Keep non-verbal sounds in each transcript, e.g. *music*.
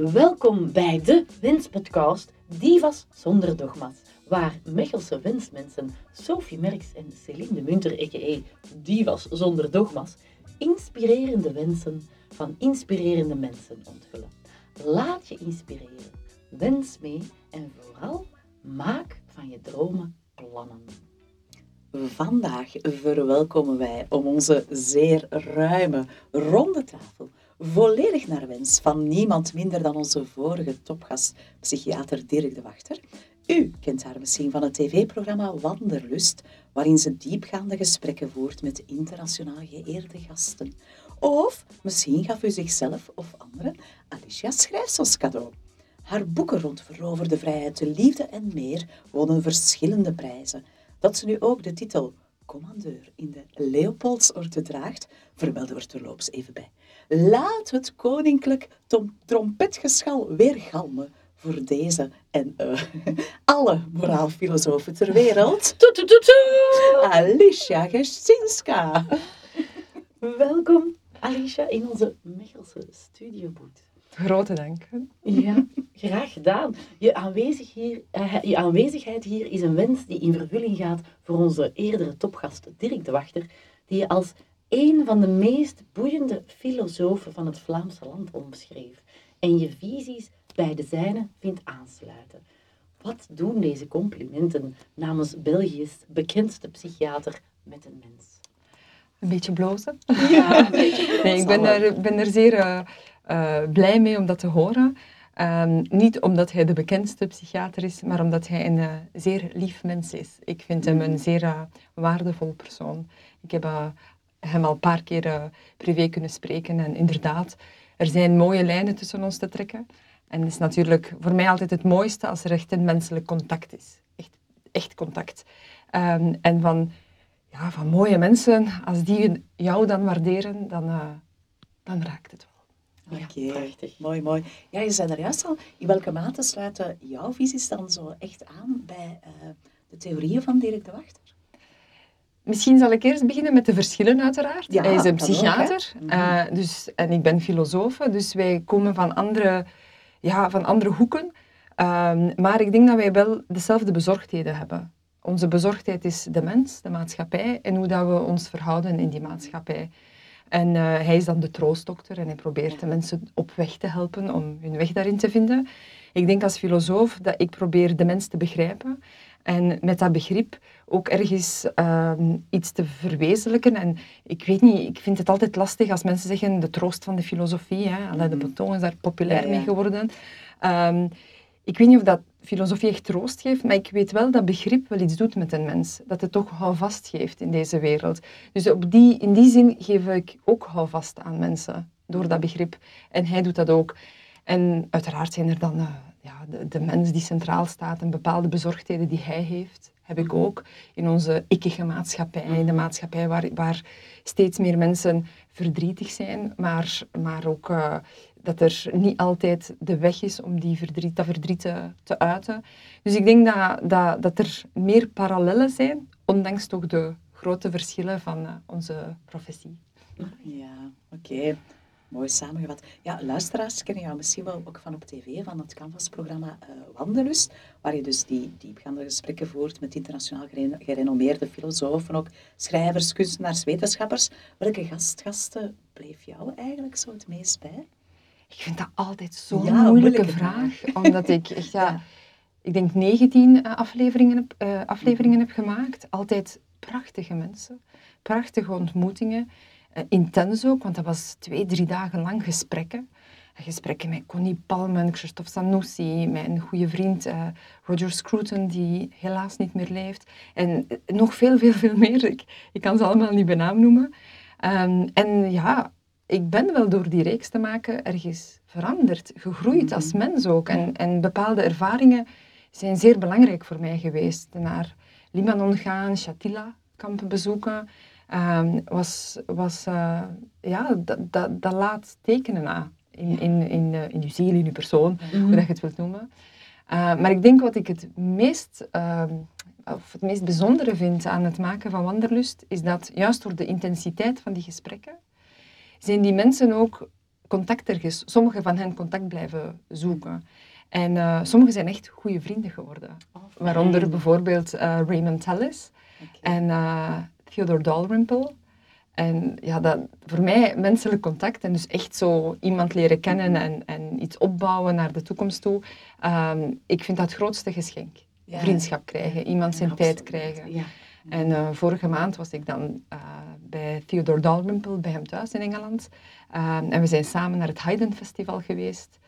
Welkom bij de Wenspodcast Divas zonder dogma's, waar Mechelse wensmensen Sophie Merks en Celine de Munter, a.k.a. Divas zonder dogma's, inspirerende wensen van inspirerende mensen onthullen. Laat je inspireren, wens mee en vooral maak van je dromen plannen. Vandaag verwelkomen wij om onze zeer ruime, ronde tafel volledig naar wens van niemand minder dan onze vorige topgast, psychiater Dirk de Wachter. U kent haar misschien van het tv-programma Wanderlust, waarin ze diepgaande gesprekken voert met internationaal geëerde gasten. Of misschien gaf u zichzelf of anderen Alicia Schrijfsels cadeau. Haar boeken rond veroverde vrijheid, de liefde en meer wonnen verschillende prijzen. Dat ze nu ook de titel commandeur in de Leopoldsorte draagt, vermelden we er terloops even bij. Laat het koninklijk trompetgeschal weergalmen voor deze en uh, *laughs* alle moraalfilosofen ter wereld. *laughs* Alicia Gesinska. Welkom, Alicia, in onze Mechelse studioboot. Grote dank. Ja, graag gedaan. Je, aanwezig hier, uh, je aanwezigheid hier is een wens die in vervulling gaat voor onze eerdere topgast Dirk de Wachter, die je als een van de meest boeiende filosofen van het Vlaamse land omschreef en je visies bij de zijne vindt aansluiten. Wat doen deze complimenten namens België's bekendste psychiater met een mens? Een beetje blozen. Ja, een *laughs* beetje blozen. Nee, ik ben er, ben er zeer uh, uh, blij mee om dat te horen. Um, niet omdat hij de bekendste psychiater is, maar omdat hij een uh, zeer lief mens is. Ik vind hem een zeer waardevol persoon. Ik heb hem al een paar keer uh, privé kunnen spreken. En inderdaad, er zijn mooie lijnen tussen ons te trekken. En het is natuurlijk voor mij altijd het mooiste als er echt een menselijk contact is. Echt, echt contact. Um, en van, ja, van mooie mensen, als die jou dan waarderen, dan, uh, dan raakt het wel. Oké, okay. mooi, mooi. Ja, je zei er juist al, in welke mate sluiten jouw visies dan zo echt aan bij uh, de theorieën van Dirk de Wachter? Misschien zal ik eerst beginnen met de verschillen uiteraard. Ja, Hij is een psychiater ook, uh, dus, en ik ben filosoof, dus wij komen van andere, ja, van andere hoeken. Um, maar ik denk dat wij wel dezelfde bezorgdheden hebben. Onze bezorgdheid is de mens, de maatschappij en hoe dat we ons verhouden in die maatschappij. En uh, hij is dan de troostdokter en hij probeert de mensen op weg te helpen om hun weg daarin te vinden. Ik denk als filosoof dat ik probeer de mens te begrijpen en met dat begrip ook ergens uh, iets te verwezenlijken. En ik weet niet, ik vind het altijd lastig als mensen zeggen de troost van de filosofie. Hè. Alain de. Botton is daar populair ja, ja. mee geworden. Um, ik weet niet of dat filosofie echt troost geeft, maar ik weet wel dat begrip wel iets doet met een mens. Dat het toch houvast geeft in deze wereld. Dus op die, in die zin geef ik ook houvast aan mensen door dat begrip. En hij doet dat ook. En uiteraard zijn er dan uh, ja, de, de mens die centraal staat en bepaalde bezorgdheden die hij heeft, heb ik ook in onze ikkige maatschappij, in de maatschappij waar, waar steeds meer mensen verdrietig zijn, maar, maar ook uh, dat er niet altijd de weg is om die verdriet, dat verdriet te, te uiten. Dus ik denk dat, dat, dat er meer parallellen zijn, ondanks toch de grote verschillen van uh, onze professie. Ja, oké. Okay. Mooi samengevat. Ja, luisteraars kennen jou misschien wel ook van op tv, van het Canvas-programma uh, Wandelust, waar je dus die diepgaande gesprekken voert met internationaal gerenommeerde filosofen, ook schrijvers, kunstenaars, wetenschappers. Welke gastgasten bleef jou eigenlijk zo het meest bij? Ik vind dat altijd zo'n ja, moeilijke, vraag, vraag *laughs* omdat ik echt, ja, ja. ik denk 19 afleveringen, heb, uh, afleveringen heb gemaakt. Altijd prachtige mensen, prachtige ontmoetingen. Uh, intens ook, want dat was twee, drie dagen lang gesprekken. Gesprekken met Connie Palmen, Christophe Sanussi, mijn goede vriend uh, Roger Scruton, die helaas niet meer leeft. En nog veel, veel, veel meer. Ik, ik kan ze allemaal niet benaam noemen. Um, en ja, ik ben wel door die reeks te maken ergens veranderd, gegroeid mm-hmm. als mens ook. En, en bepaalde ervaringen zijn zeer belangrijk voor mij geweest. Naar Libanon gaan, Shatila kampen bezoeken, um, was, was uh, ja, dat, dat, dat laat tekenen na in, in, in, uh, in je ziel, in je persoon, mm-hmm. hoe dat je het wilt noemen. Uh, maar ik denk wat ik het meest, of het meest bijzondere vind aan het maken van Wanderlust, is dat juist door de intensiteit van die gesprekken, zijn die mensen ook contact ergens, sommigen van hen contact blijven zoeken. En sommigen zijn echt goede vrienden geworden. Oh, Waaronder bijvoorbeeld Raymond Tellis en Theodore Dalrymple. En ja, dat, voor mij menselijk contact en dus echt zo iemand leren kennen en, en iets opbouwen naar de toekomst toe. Um, ik vind dat het grootste geschenk. Vriendschap krijgen, iemand zijn tijd krijgen. Ja. En uh, vorige maand was ik dan uh, bij Theodore Dalrymple, bij hem thuis in Engeland. Uh, en we zijn samen naar het Haydn Festival geweest.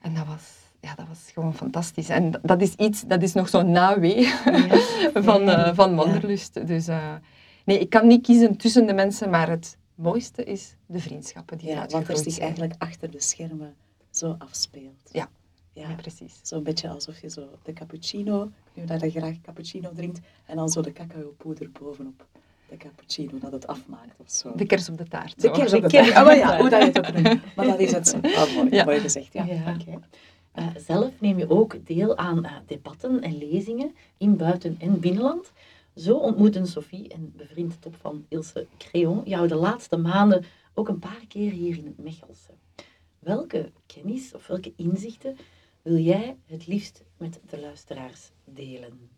En dat was, ja, dat was gewoon fantastisch. En dat is iets, dat is nog zo'n nawee *laughs* van, van Wanderlust. Dus nee, ik kan niet kiezen tussen de mensen, maar het mooiste is de vriendschappen die ja, want er zich eigenlijk achter de schermen zo afspeelt. Ja, ja, precies. Zo'n beetje alsof je zo de cappuccino, nu dat je graag cappuccino drinkt, en dan zo de cacaopoeder bovenop de cappuccino, dat het afmaakt of zo. De kers op de taart. De kers op de taart. Oh, ja, hoe dat je het ook noemt. Maar dat is het. Oh, mooi, ja. mooi gezegd, ja. ja. Uh, zelf neem je ook deel aan uh, debatten en lezingen in buiten- en binnenland. Zo ontmoeten Sophie en bevriend top van Ilse Creon jou de laatste maanden ook een paar keer hier in het Mechelse. Welke kennis of welke inzichten wil jij het liefst met de luisteraars delen?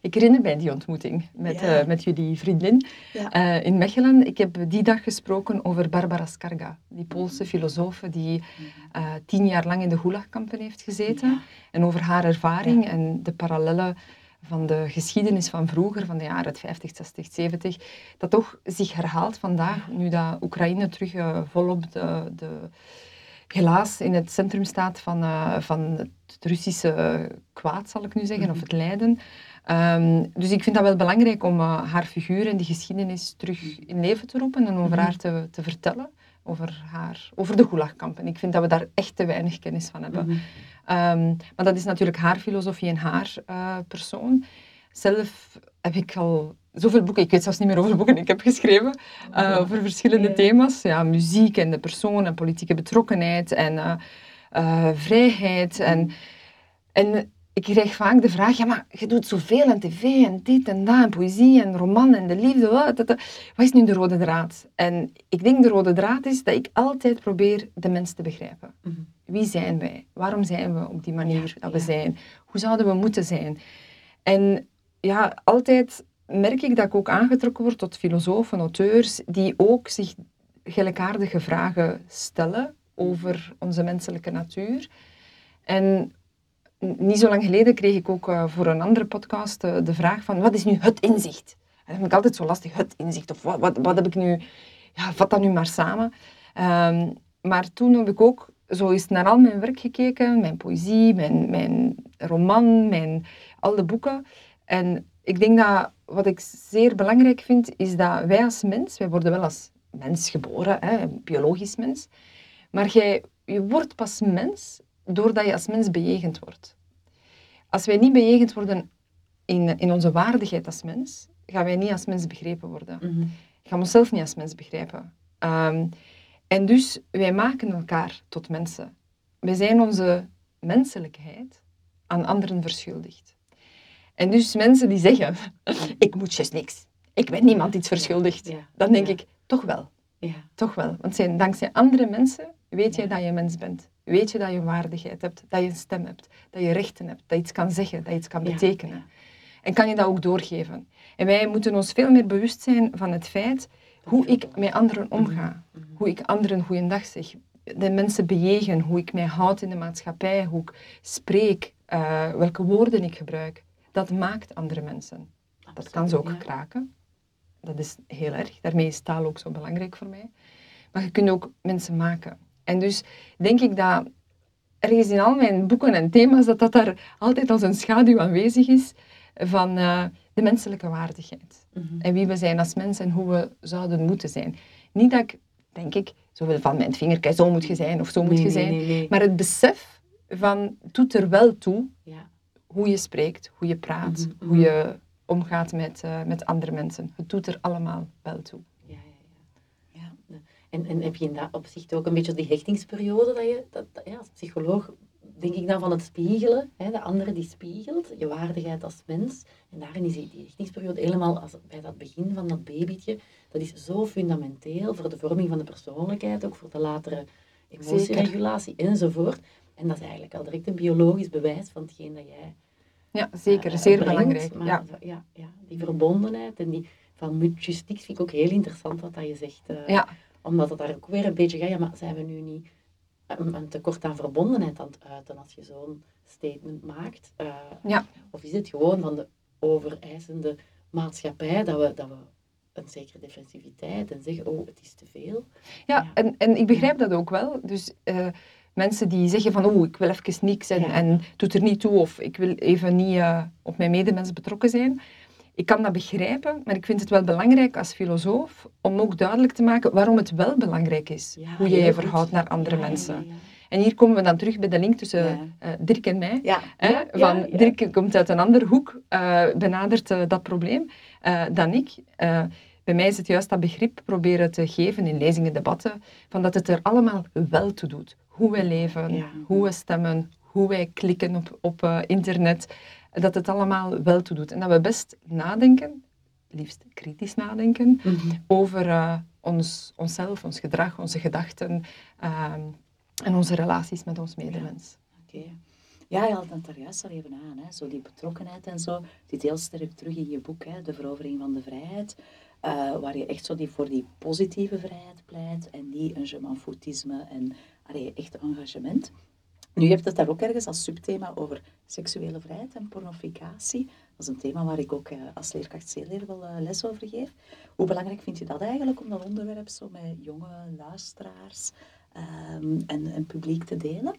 Ik herinner mij die ontmoeting met, ja. uh, met jullie vriendin uh, in Mechelen. Ik heb die dag gesproken over Barbara Skarga, die Poolse filosoof die uh, tien jaar lang in de Gulagkampen heeft gezeten. Ja. En over haar ervaring en de parallellen van de geschiedenis van vroeger, van de jaren 50, 60, 70, dat toch zich herhaalt vandaag, nu dat Oekraïne terug volop de, de helaas in het centrum staat van, uh, van het Russische kwaad, zal ik nu zeggen, of mhm. het lijden. Um, dus ik vind dat wel belangrijk om uh, haar figuur en die geschiedenis terug in leven te roepen en over mhm. haar te, te vertellen. Over, haar, over de Gulagkampen. Ik vind dat we daar echt te weinig kennis van hebben. Mm maar dat is natuurlijk haar filosofie en haar uh, persoon. Zelf heb ik al zoveel boeken, ik weet zelfs niet meer hoeveel boeken ik heb geschreven, uh, over verschillende thema's. Ja, muziek en de persoon en politieke betrokkenheid en uh, vrijheid. En, en ik krijg vaak de vraag, ja maar je doet zoveel aan tv en dit en dat en poëzie en roman en de liefde. Wat, wat is nu de rode draad? En ik denk de rode draad is dat ik altijd probeer de mens te begrijpen. Mhm. Wie zijn wij? Waarom zijn we op die manier dat we zijn? Hoe zouden we moeten zijn? En ja, altijd merk ik dat ik ook aangetrokken word tot filosofen, auteurs, die ook zich gelijkaardige vragen stellen over onze menselijke natuur. En niet zo lang geleden kreeg ik ook uh, voor een andere podcast uh, de vraag van wat is nu het inzicht? En dat vind ik altijd zo lastig, het inzicht. Of wat, wat, heb ik nu... Ja, vat dat nu maar samen. Um, maar toen heb ik ook zo eens naar al mijn werk gekeken, mijn poëzie, mijn, mijn roman, mijn, al de boeken. En ik denk dat wat ik zeer belangrijk vind, is dat wij als mens, wij worden wel als mens geboren, hè, biologisch mens, maar jij, je wordt pas mens doordat je als mens bejegend wordt. Als wij niet bejegend worden in, in onze waardigheid als mens, gaan wij niet als mens begrepen worden. Mm -hmm. Gaan we onszelf niet als mens begrijpen. Um, en dus, wij maken elkaar tot mensen. Wij zijn onze menselijkheid aan anderen verschuldigd. En dus mensen die zeggen, *laughs* ik moet juist niks. Ik ben niemand iets verschuldigd. Dan denk ik, toch wel. Ja. Toch wel. Want zijn, dankzij andere mensen weet je dat je mens bent. Weet je dat je waardigheid hebt, dat je een stem hebt, dat je rechten hebt, dat je iets kan zeggen, dat je iets kan betekenen. En kan je dat ook doorgeven. En wij moeten ons veel meer bewust zijn van het feit hoe ik met anderen omga. Mhm. Hoe ik anderen goeiedag zeg. De mensen bejegen, hoe ik mij houd in de maatschappij, hoe ik spreek, uh, welke woorden ik gebruik dat maakt andere mensen. dat kan ze ook kraken. Dat is heel erg. Daarmee is taal ook zo belangrijk voor mij. Maar je kunt ook mensen maken. En dus denk ik dat ergens in al mijn boeken en thema's, dat dat daar altijd als een schaduw aanwezig is van uh, de menselijke waardigheid. Mhm. En wie we zijn als mens en hoe we zouden moeten zijn. Niet dat ik, denk ik, zoveel van mijn vingerkijk, zo moet je zijn of zo moet je zijn. Nee, nee, maar het besef van, doet er wel toe ja hoe je spreekt, hoe je praat, mhm, mhm. hoe je omgaat met, uh, met andere mensen. Het doet er allemaal wel toe. En, en heb je in dat opzicht ook een beetje die hechtingsperiode dat je, dat, ja, als psycholoog, denk ik dan van het spiegelen, hè, de andere die spiegelt, je waardigheid als mens. En daarin is die, hechtingsperiode helemaal als, bij dat begin van dat babytje, dat is zo fundamenteel voor de vorming van de persoonlijkheid, ook voor de latere emotieregulatie enzovoort. En dat is eigenlijk al direct een biologisch bewijs van hetgeen dat jij ja, zeker. Uh, Zeer belangrijk. ja. Ja, ja, die verbondenheid en die van mutuistiek vind ik ook heel interessant wat dat je zegt. Uh, ja. Omdat het daar ook weer een beetje gaat, ja, maar zijn we nu niet een, tekort aan verbondenheid aan het uiten als je zo'n statement maakt? Uh, ja. Of is het gewoon van de overeisende maatschappij dat we, dat we een zekere defensiviteit en zeggen, oh, het is te veel? Ja, ja. En, en ik begrijp dat ook wel. Dus mensen die zeggen van oh, ik wil even niks en, en doet er niet toe of ik wil even niet uh, op mijn medemens betrokken zijn. Ik kan dat begrijpen, maar ik vind het wel belangrijk als filosoof om ook duidelijk te maken waarom het wel belangrijk is, hoe je je verhoudt naar andere mensen. En hier komen we dan terug bij de link tussen uh, Dirk en mij. Hè? Van, Dirk komt uit een andere hoek, uh, benadert dat probleem dan ik. bij mij is het juist dat begrip proberen te geven in lezingen, debatten, van dat het er allemaal wel toe doet hoe wij leven, hoe we stemmen, hoe wij klikken op, op internet, dat het allemaal wel toe doet. En dat we best nadenken, liefst kritisch nadenken, mhm. over uh, ons, onszelf, ons gedrag, onze gedachten uh, en onze relaties met ons medemens. Ja. Okay. Ja, je haalt het daar juist al even aan. Hè. Zo die betrokkenheid en zo zit heel sterk terug in je boek, hè. De Verovering van de Vrijheid. Uh, waar je echt zo die, voor die positieve vrijheid pleit en niet een je en allee, echt engagement. Nu, je hebt het daar ook ergens als subthema over seksuele vrijheid en pornificatie. Dat is een thema waar ik ook uh, als leerkracht zeer wel uh, les over geef. Hoe belangrijk vind je dat eigenlijk om dat onderwerp zo met jonge luisteraars um, en, en publiek te delen?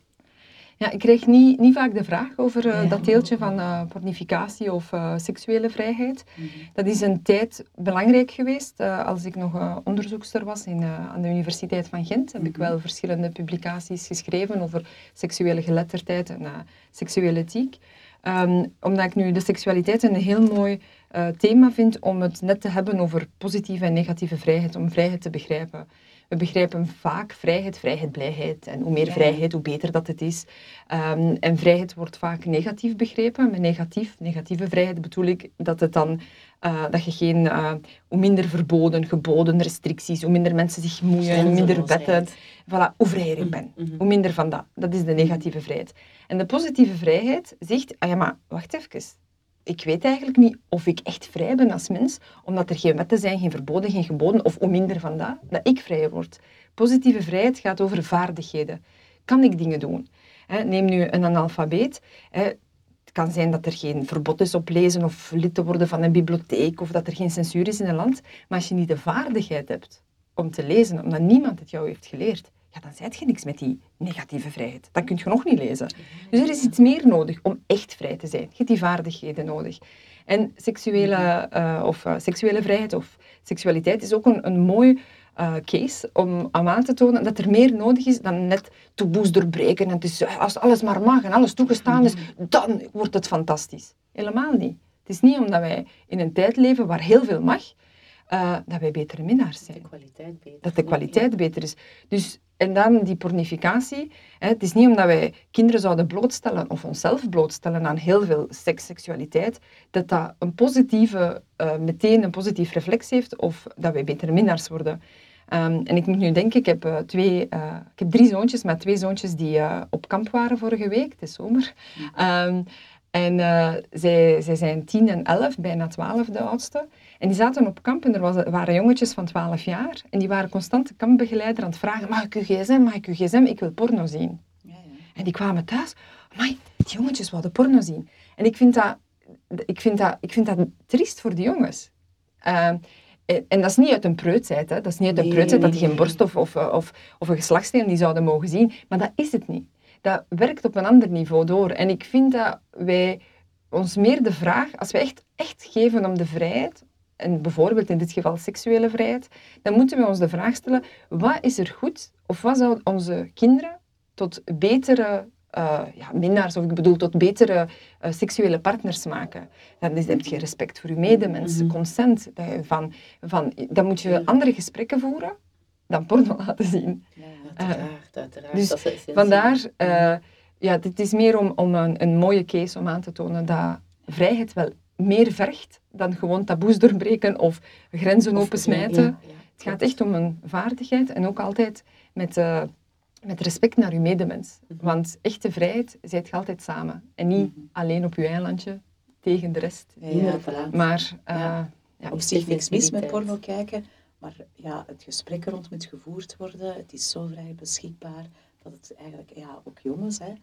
Ja, ik krijg niet, niet vaak de vraag over uh, dat deeltje van uh, pornificatie of uh, seksuele vrijheid. Mm -hmm. Dat is een tijd belangrijk geweest. als ik nog onderzoekster was in, aan de Universiteit van Gent, heb mm -hmm. ik wel verschillende publicaties geschreven over seksuele geletterdheid en seksuele ethiek. Um, omdat ik nu de seksualiteit een heel mooi thema vind om het net te hebben over positieve en negatieve vrijheid, om vrijheid te begrijpen. We begrijpen vaak vrijheid, vrijheid, blijheid. En hoe meer vrijheid, hoe beter dat het is. Um, en vrijheid wordt vaak negatief begrepen. Met negatief, negatieve vrijheid bedoel ik dat het dan uh, dat je geen, uh, hoe minder verboden, geboden, restricties, hoe minder mensen zich moeien, hoe minder wetten, voilà, hoe vrijer ik ben. Mm-hmm. Hoe minder van dat. Dat is de negatieve vrijheid. En de positieve vrijheid zegt, ah ja, maar wacht even ik weet eigenlijk niet of ik echt vrij ben als mens, omdat er geen wetten zijn, geen verboden, geen geboden, of om minder van dat, dat ik vrij word. Positieve vrijheid gaat over vaardigheden. Kan ik dingen doen? neem nu een analfabeet. het kan zijn dat er geen verbod is op lezen of lid te worden van een bibliotheek of dat er geen censuur is in een land. Maar als je niet de vaardigheid hebt om te lezen, omdat niemand het jou heeft geleerd, ja, dan zijt je niks met die negatieve vrijheid. Dan kun je nog niet lezen. Dus er is iets meer nodig om echt vrij te zijn. Je hebt die vaardigheden nodig. En seksuele, uh, of, uh, seksuele vrijheid of seksualiteit is ook een, een mooi uh, case om, aan te tonen dat er meer nodig is dan net taboes doorbreken. En als alles maar mag en alles toegestaan is, dan wordt het fantastisch. Helemaal niet. Het is niet omdat wij in een tijd leven waar heel veel mag, dat wij betere minnaars zijn. De kwaliteit beter. Dat de kwaliteit beter is. Dus en dan die pornificatie. Hè, het is niet omdat wij kinderen zouden blootstellen of onszelf blootstellen aan heel veel seks, seksualiteit, dat dat een positieve, uh, meteen een positief reflex heeft of dat wij betere minnaars worden. Um, en ik moet nu denken, ik heb, uh, twee, uh, ik heb drie zoontjes, maar twee zoontjes die op kamp waren vorige week, het is zomer. Um, en zij, zij zijn tien en elf, bijna twaalf de oudste. En die zaten op kamp en er was, waren jongetjes van 12 jaar. En die waren constant de kampbegeleider aan het vragen, mag ik uw gsm, mag ik uw gsm, ik wil porno zien. Ja, ja. En die kwamen thuis, amai, die jongetjes wilden porno zien. En ik vind dat, ik vind dat, ik vind dat triest voor die jongens. Uh, en dat is niet uit een preutsheid, hè. dat is niet uit een nee, preutsheid dat die geen borst of, of, of, of een geslachtsdeel die zouden mogen zien. Maar dat is het niet. Dat werkt op een ander niveau door. En ik vind dat wij ons meer de vraag, als wij echt, echt geven om de vrijheid, en bijvoorbeeld in dit geval seksuele vrijheid, dan moeten we ons de vraag stellen, wat is er goed of wat zou onze kinderen tot betere uh, ja, minnaars, of ik bedoel tot betere uh, seksuele partners maken. Dan is, heb je respect voor je medemens, mm consent. Dat van, van, dan moet je andere gesprekken voeren dan *laughs* porno laten zien. Ja, uiteraard, uiteraard. Dus dat is vandaar, uh, ja, dit is meer om, om een, een mooie case om aan te tonen dat vrijheid wel meer vergt dan gewoon taboes doorbreken of grenzen opensmijten. Het gaat echt om een vaardigheid en ook altijd met, uh, met respect naar je medemens. Mhm. Want echte vrijheid zijt je altijd samen. En niet mhm. alleen op je eilandje tegen de rest. Ja, Maar uh, ja. op zich niks mis met porno kijken. Maar ja, het gesprek rond moet gevoerd worden. Het is zo vrij beschikbaar dat het eigenlijk ja, ook jongens, hè,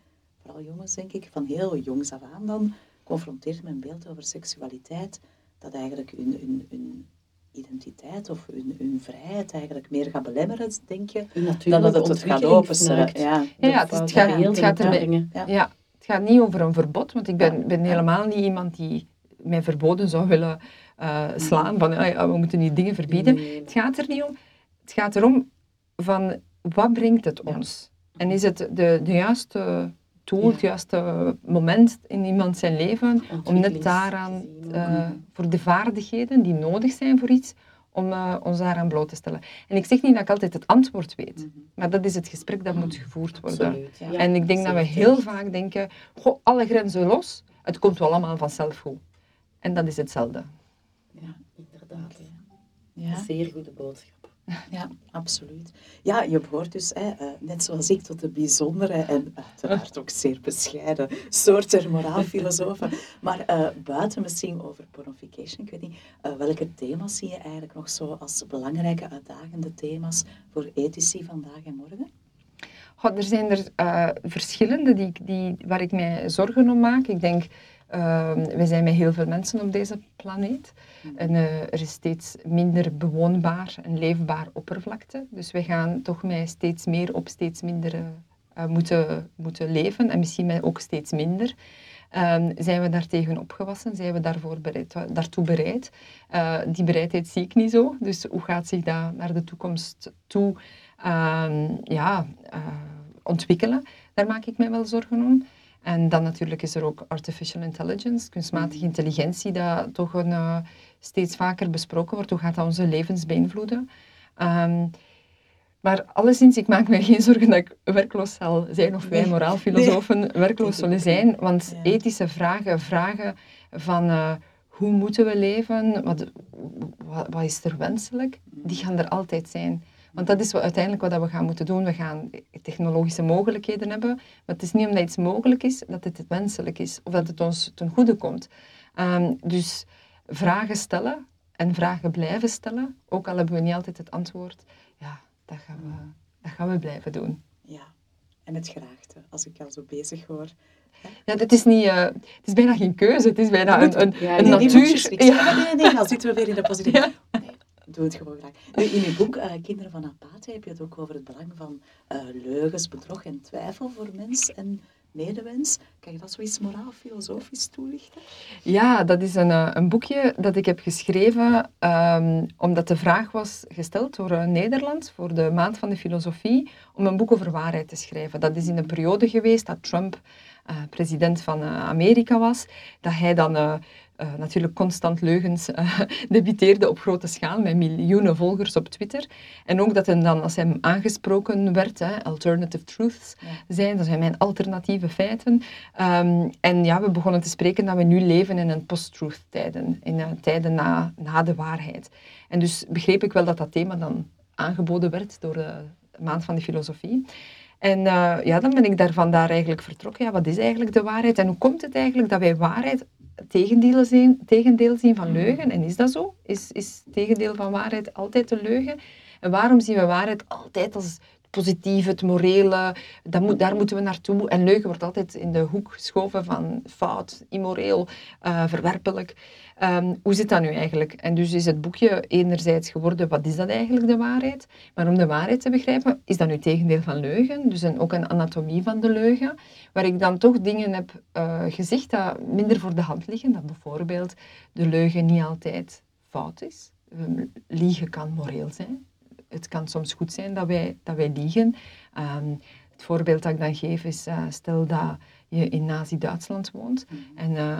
vooral jongens denk ik, van heel jongs af aan dan confronteert met een beeld over seksualiteit dat eigenlijk hun, hun, hun identiteit of hun, hun vrijheid eigenlijk meer gaat belemmeren, denk je, dan dat het het gaat openstellen. Ja, ja, het, het, gaat, het, gaat er, ja. het gaat niet over een verbod, want ik ben, ben helemaal niet iemand die mij verboden zou willen uh, slaan, van ja, we moeten die dingen verbieden. Het gaat er niet om. Het gaat erom van, wat brengt het ons? En is het de, de juiste tool, het juiste moment in iemand zijn leven, om net daaraan, uh, voor de vaardigheden die nodig zijn voor iets, om uh, ons daaraan bloot te stellen. En ik zeg niet dat ik altijd het antwoord weet, mhm. maar dat is het gesprek dat moet gevoerd worden. Absoluut, ja. En ik denk dat we heel vaak denken, goh, alle grenzen los, het komt wel allemaal vanzelf goed. En dat is hetzelfde. Ja, inderdaad. Ja. Een zeer goede boodschap. *laughs* Ja, absoluut. Ja, je behoort dus, hè, uh, net zoals ik, tot de bijzondere en uiteraard ook zeer bescheiden soort der moraalfilosofen. Maar uh, buiten misschien over pornification, ik weet niet, uh, welke thema's zie je eigenlijk nog zo als belangrijke, uitdagende thema's voor ethici vandaag en morgen? God, er zijn er verschillende die, die, waar ik mij zorgen om maak. Ik denk Ehm, we zijn met heel veel mensen op deze planeet. Mm. En uh, er is steeds minder bewoonbaar en leefbaar oppervlakte. Dus we gaan toch met steeds meer op steeds minder uh, moeten, moeten leven. En misschien met ook steeds minder. Um, zijn we daartegen opgewassen? Zijn we daarvoor bereid, daartoe bereid? Uh, die bereidheid zie ik niet zo. Dus hoe gaat zich dat naar de toekomst toe um, ja, ontwikkelen? Daar maak ik mij wel zorgen om. En dan natuurlijk is er ook artificial intelligence, kunstmatige mm. intelligentie, dat toch een, uh, steeds vaker besproken wordt. Hoe gaat dat onze levens beïnvloeden? Um, maar alleszins, ik maak me geen zorgen dat ik werkloos zal zijn of wij moraalfilosofen werkloos zullen zijn. Want ethische vragen, vragen van uh, hoe moeten we leven, wat, wat, wat, is er wenselijk, die gaan er altijd zijn. Want dat is wat, uiteindelijk wat we gaan moeten doen. We gaan technologische mogelijkheden hebben. Maar het is niet omdat iets mogelijk is, dat het wenselijk is. Of dat het ons ten goede komt. Um, dus vragen stellen en vragen blijven stellen. Ook al hebben we niet altijd het antwoord. Ja, dat gaan we, dat gaan we blijven doen. Ja, en het graagte, als ik al zo bezig hoor. Ja, het is, niet, uh, het is bijna geen keuze, het is bijna een, een, ja, een nee, natuur. Ja. Nee, nee, dan zitten we weer in de positieve. *laughs* Ja doe het gewoon graag. Nu, in je boek uh, Kinderen van Apathie heb je het ook over het belang van uh, leugens, bedrog en twijfel voor mens en medewens. Kan je dat zoiets moraal-filosofisch toelichten? Ja, dat is een, uh, een boekje dat ik heb geschreven um, omdat de vraag was gesteld door Nederland voor de Maand van de Filosofie om een boek over waarheid te schrijven. Dat is in een periode geweest dat Trump president van Amerika was, dat hij dan uh, natuurlijk constant leugens uh, *laughs* debiteerde op grote schaal met miljoenen volgers op Twitter. En ook dat hij dan, als hij aangesproken werd, hè, alternative truths zijn, dat zijn mijn alternatieve feiten. Um, en ja, we begonnen te spreken dat we nu leven in een post-truth tijden, in uh, tijden na, na de waarheid. En dus begreep ik wel dat dat thema dan aangeboden werd door de Maand van de Filosofie. En ja, dan ben ik daar vandaar eigenlijk vertrokken. Ja, wat is eigenlijk de waarheid? En hoe komt het eigenlijk dat wij waarheid tegendeel zien, tegendeel zien van leugen. En is dat zo? Is, is tegendeel van waarheid altijd een leugen? En waarom zien we waarheid altijd als positief, het morele, dat moet, daar moeten we naartoe. En leugen wordt altijd in de hoek geschoven van fout, immoreel, uh, verwerpelijk. Um, hoe zit dat nu eigenlijk? En dus is het boekje enerzijds geworden, wat is dat eigenlijk, de waarheid? Maar om de waarheid te begrijpen, is dat nu tegendeel van leugen? Dus een, ook een anatomie van de leugen, waar ik dan toch dingen heb uh, gezegd dat minder voor de hand liggen. Dat bijvoorbeeld de leugen niet altijd fout is. Um, liegen kan moreel zijn het kan soms goed zijn dat wij, dat wij liegen. Um, het voorbeeld dat ik dan geef is, uh, stel dat je in Nazi-Duitsland woont mm en uh,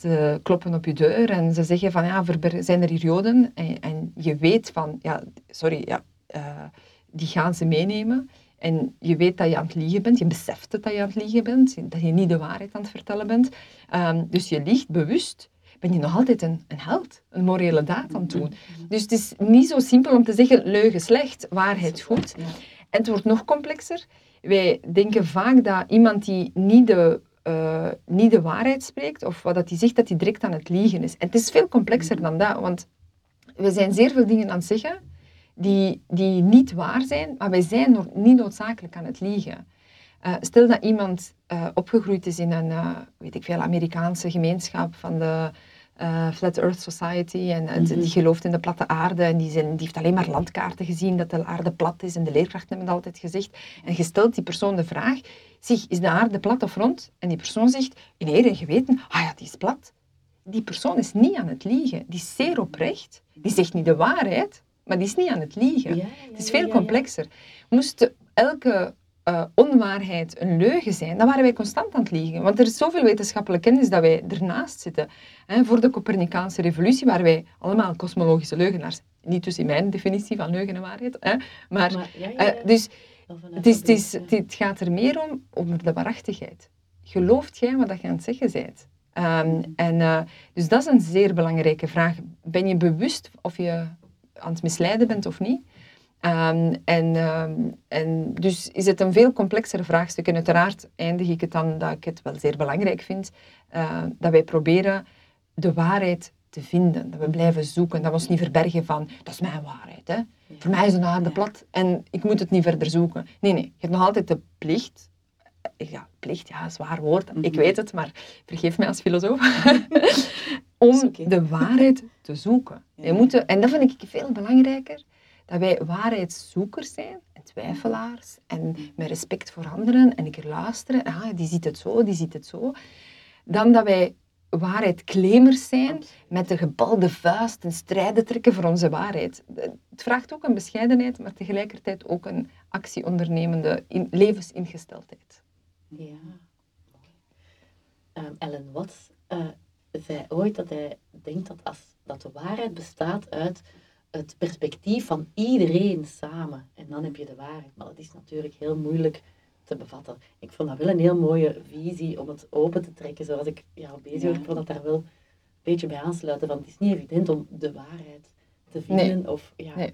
ze kloppen op je deur en ze zeggen van ja, zijn er hier Joden? En, en je weet van, ja, sorry, ja, uh, die gaan ze meenemen. En je weet dat je aan het liegen bent, je beseft het dat je aan het liegen bent, dat je niet de waarheid aan het vertellen bent. Um, dus je liegt bewust ben je nog altijd een, een held, een morele daad aan het doen. Dus het is niet zo simpel om te zeggen leugen slecht, waarheid goed. En het wordt nog complexer. wij denken vaak dat iemand die niet de, uh, niet de waarheid spreekt, of wat dat hij zegt, dat hij direct aan het liegen is. Het is veel complexer dan dat, want we zijn zeer veel dingen aan het zeggen die, die niet waar zijn, maar wij zijn nog niet noodzakelijk aan het liegen. Uh, stel dat iemand uh, opgegroeid is in een, weet ik veel, Amerikaanse gemeenschap van de Flat Earth Society en mm -hmm. die gelooft in de platte aarde en die, zijn, die, heeft alleen maar landkaarten gezien dat de aarde plat is en de leerkrachten hebben dat altijd gezegd. En je stelt die persoon de vraag, zeg, is de aarde plat of rond? En die persoon zegt, in eer en geweten, ah ja, die is plat. Die persoon is niet aan het liegen, die is zeer oprecht, die zegt niet de waarheid, maar die is niet aan het liegen. Ja, ja, het is veel complexer. Moest elke uh, onwaarheid een leugen zijn, dan waren wij constant aan het liegen. Want er is zoveel wetenschappelijke kennis dat wij ernaast zitten. Hè, voor de Copernicaanse revolutie waren wij allemaal kosmologische leugenaars. Niet dus in mijn definitie van leugen en waarheid. Hè, maar, maar ja, uh, dus het, is, het, is, het, gaat er meer om, om de waarachtigheid. Gelooft jij wat je aan het zeggen bent? Um, en, uh, dus dat is een zeer belangrijke vraag. Ben je bewust of je aan het misleiden bent of niet? Um, en, um, en dus is het een veel complexere vraagstuk. En uiteraard eindig ik het dan dat ik het wel zeer belangrijk vind uh, dat wij proberen de waarheid te vinden. Dat we blijven zoeken. Dat we ons niet verbergen van, dat is mijn waarheid. Hè? Voor mij is een aarde plat en ik moet het niet verder zoeken. Nee, nee. Je hebt nog altijd de plicht. Eh, ja, plicht, ja, zwaar woord. Ik weet het, maar vergeef mij als filosoof. *laughs* om de waarheid te zoeken. *laughs* Je moet, en dat vind ik veel belangrijker dat wij waarheidszoekers zijn en twijfelaars en met respect voor anderen en ik er luisteren, ah, die ziet het zo, die ziet het zo, dan dat wij waarheidclaimers zijn met de gebalde vuist en strijden trekken voor onze waarheid. Het vraagt ook een bescheidenheid, maar tegelijkertijd ook een actieondernemende in, levensingesteldheid. Ja. Um, Ellen Watts uh, zei ooit dat hij denkt dat, als, dat de waarheid bestaat uit het perspectief van iedereen samen. En dan heb je de waarheid. Maar dat is natuurlijk heel moeilijk te bevatten. Ik vond dat wel een heel mooie visie om het open te trekken, zoals ik jou bezig was. Ik vond dat daar wel een beetje bij aansluiten. Want het is niet evident om de waarheid te vinden. Nee. Of, ja. nee.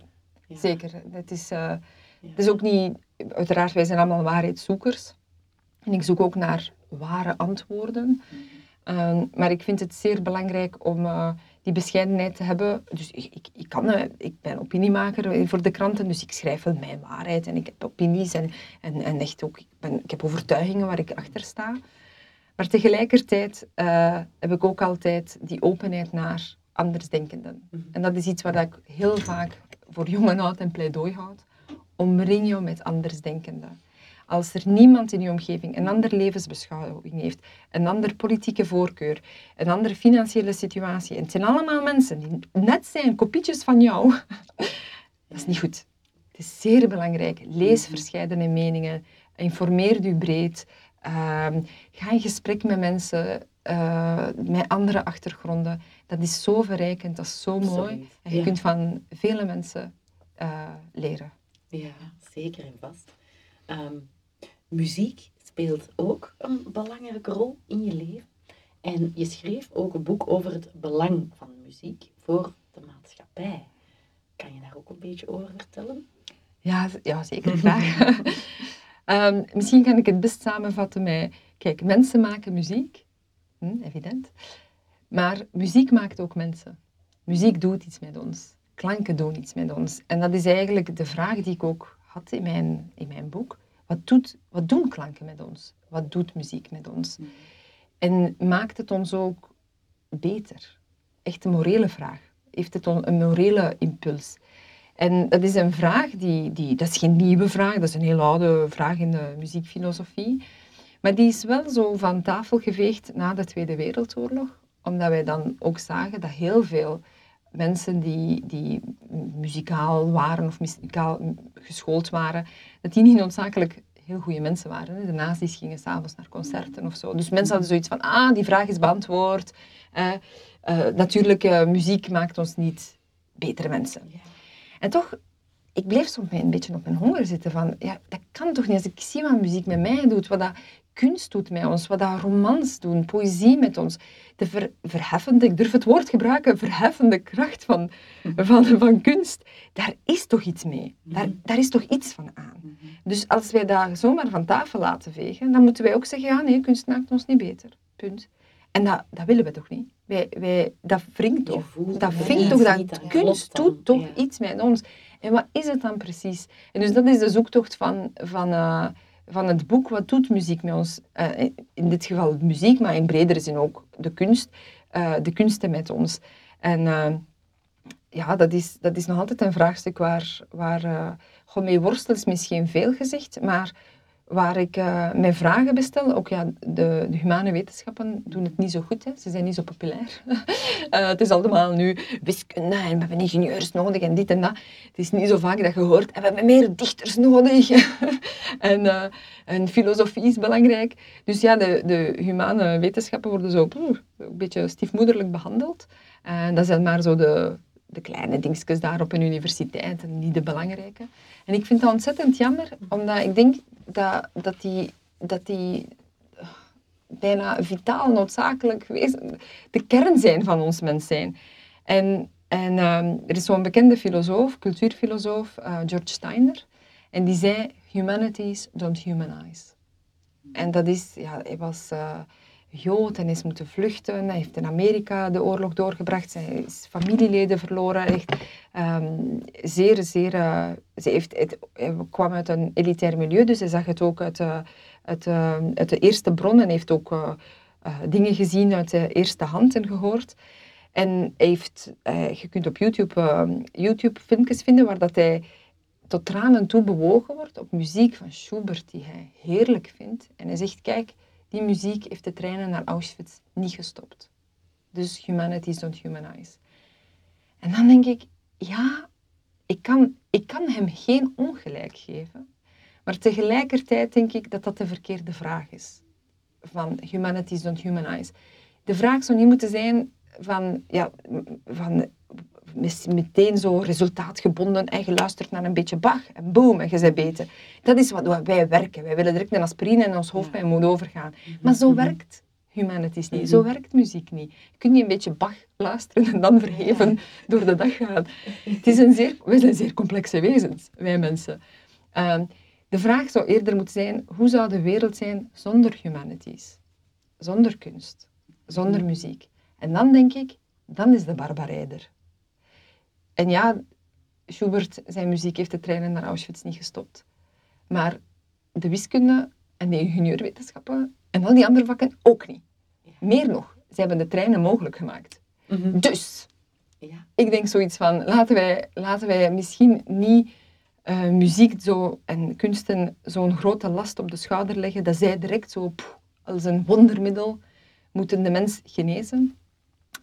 Zeker. Het is, uh, het is ook niet... Uiteraard, wij zijn allemaal waarheidszoekers. En ik zoek ook naar ware antwoorden. Mm. Um, maar ik vind het zeer belangrijk om... Uh, die bescheidenheid te hebben. Dus ik, ik, ik, kan, eh, ik ben opiniemaker voor de kranten, dus ik schrijf wel mijn waarheid en ik heb opinies en, en, en echt ook, ik, ben, ik heb overtuigingen waar ik achter sta. Maar tegelijkertijd uh, heb ik ook altijd die openheid naar andersdenkenden. Mhm. En dat is iets waar ik heel vaak voor jong en oud en pleidooi houd. Omring je met andersdenkenden. Als er niemand in je omgeving een andere levensbeschouwing heeft, een andere politieke voorkeur, een andere financiële situatie, en het zijn allemaal mensen die net zijn kopietjes van jou, *laughs* dat is niet goed. Het is zeer belangrijk. Lees mhm. verschillende meningen, informeer u breed, uh, ga in gesprek met mensen uh, met andere achtergronden. Dat is zo verrijkend, dat is zo mooi. En je kunt van vele mensen uh, leren. Ja, zeker en vast. Um, muziek speelt ook een belangrijke rol in je leven. En je schreef ook een boek over het belang van muziek voor de maatschappij. Kan je daar ook een beetje over vertellen? Ja, ja zeker *laughs* graag. um, *laughs* misschien kan ik het best samenvatten met... Kijk, mensen maken muziek. Hm, evident. Maar muziek maakt ook mensen. Muziek doet iets met ons. Klanken doen iets met ons. En dat is eigenlijk de vraag die ik ook had in mijn, in mijn boek. Wat, doet, wat doen klanken met ons? Wat doet muziek met ons? Mm. En maakt het ons ook beter? Echt een morele vraag. Heeft het een morele impuls? En dat is een vraag die, die, dat is geen nieuwe vraag, dat is een heel oude vraag in de muziekfilosofie. Maar die is wel zo van tafel geveegd na de Tweede Wereldoorlog, omdat wij dan ook zagen dat heel veel mensen die, die muzikaal waren of muzikaal geschoold waren, dat die niet noodzakelijk heel goede mensen waren. De nazi's gingen s'avonds naar concerten of zo. Dus mensen hadden zoiets van, ah, die vraag is beantwoord. Uh, natuurlijk, uh, muziek maakt ons niet betere mensen. En toch, ik bleef soms een beetje op mijn honger zitten van, ja, dat kan toch niet. Als ik zie wat muziek met mij doet, wat dat kunst doet met ons, wat dat romans doen, poëzie met ons. De ver, verheffende, ik durf het woord gebruiken, verheffende kracht van, van, van kunst. Daar is toch iets mee. Daar, mhm. daar is toch iets van aan. Mhm. Dus als wij dat zomaar van tafel laten vegen, dan moeten wij ook zeggen, ja nee, kunst maakt ons niet beter. Punt. En dat, dat willen we toch niet? Wij, wij, dat wringt toch? Dat vindt toch dat kunst doet toch iets met ons? En wat is het dan precies? En dus dat is de zoektocht van, van, uh, van het boek. Wat doet muziek met ons? Uh, in dit geval muziek, maar in bredere zin ook de kunst. Uh, de kunsten met ons. En ja, dat is, dat is nog altijd een vraagstuk waar, waar uh, mee misschien veel gezegd, maar waar ik uh, mijn vragen bestel. Ook ja, de, de, humane wetenschappen doen het niet zo goed. Hè. Ze zijn niet zo populair. uh, *laughs* het is allemaal nu wiskunde en we hebben ingenieurs nodig en dit en dat. Het is niet zo vaak dat je hoort, en we hebben meer dichters nodig. *laughs* en, uh, en, filosofie is belangrijk. Dus ja, de, de humane wetenschappen worden zo een beetje stiefmoederlijk behandeld. En dat zijn maar zo de, de kleine dingetjes daar op een universiteit en niet de belangrijke. En ik vind dat ontzettend jammer, omdat ik denk dat, dat die, dat die eh, bijna vitaal noodzakelijk wezen, de kern zijn van ons mens zijn. En, en um, er is zo'n bekende filosoof, cultuurfilosoof, uh, George Steiner, en die zei, humanities don't humanize. En dat is, ja, hij was... Uh, Jood en is moeten vluchten. Hij heeft in Amerika de oorlog doorgebracht. Zijn is familieleden verloren. Echt, um, zeer, zeer... Uh, ze heeft, het, hij kwam uit een elitair milieu, dus hij zag het ook uit, uit, uh, uit de eerste bron en heeft ook dingen gezien uit de eerste hand en gehoord. En heeft, je kunt op YouTube, ehm, YouTube filmpjes vinden waar dat hij tot tranen toe bewogen wordt op muziek van Schubert die hij heerlijk vindt. En hij zegt, kijk, die muziek heeft de treinen naar Auschwitz niet gestopt. Dus humanities don't humanize. En dan denk ik, ja, ik kan, ik kan hem geen ongelijk geven. Maar tegelijkertijd denk ik dat dat de verkeerde vraag is. Van humanities don't humanize. De vraag zou niet moeten zijn van, ja, van meteen zo resultaatgebonden en je luistert naar een beetje Bach en boom en je bent beter. Dat is wat wij werken. Wij willen direct een aspirine en ons hoofdpijn moet overgaan. Mhm. Maar zo mhm. werkt humanities niet. Zo mhm. werkt muziek niet. Je kunt niet een beetje Bach luisteren en dan verheven door de dag gaan. Het is een zeer, wij zijn zeer complexe wezens, wij mensen. Ehm, de vraag zou eerder moeten zijn, hoe zou de wereld zijn zonder humanities? Zonder kunst, zonder muziek. En dan denk ik, dan is de barbarijder. En ja, Schubert, zijn muziek heeft de treinen naar Auschwitz niet gestopt. Maar de wiskunde en de ingenieurwetenschappen en al die andere vakken ook niet. Meer nog, ze hebben de treinen mogelijk gemaakt. Mhm. Dus, ja. ik denk zoiets van, laten wij, laten wij misschien niet uh, muziek zo, en kunsten zo'n grote last op de schouder leggen, dat zij direct zo als een wondermiddel moeten de mens genezen.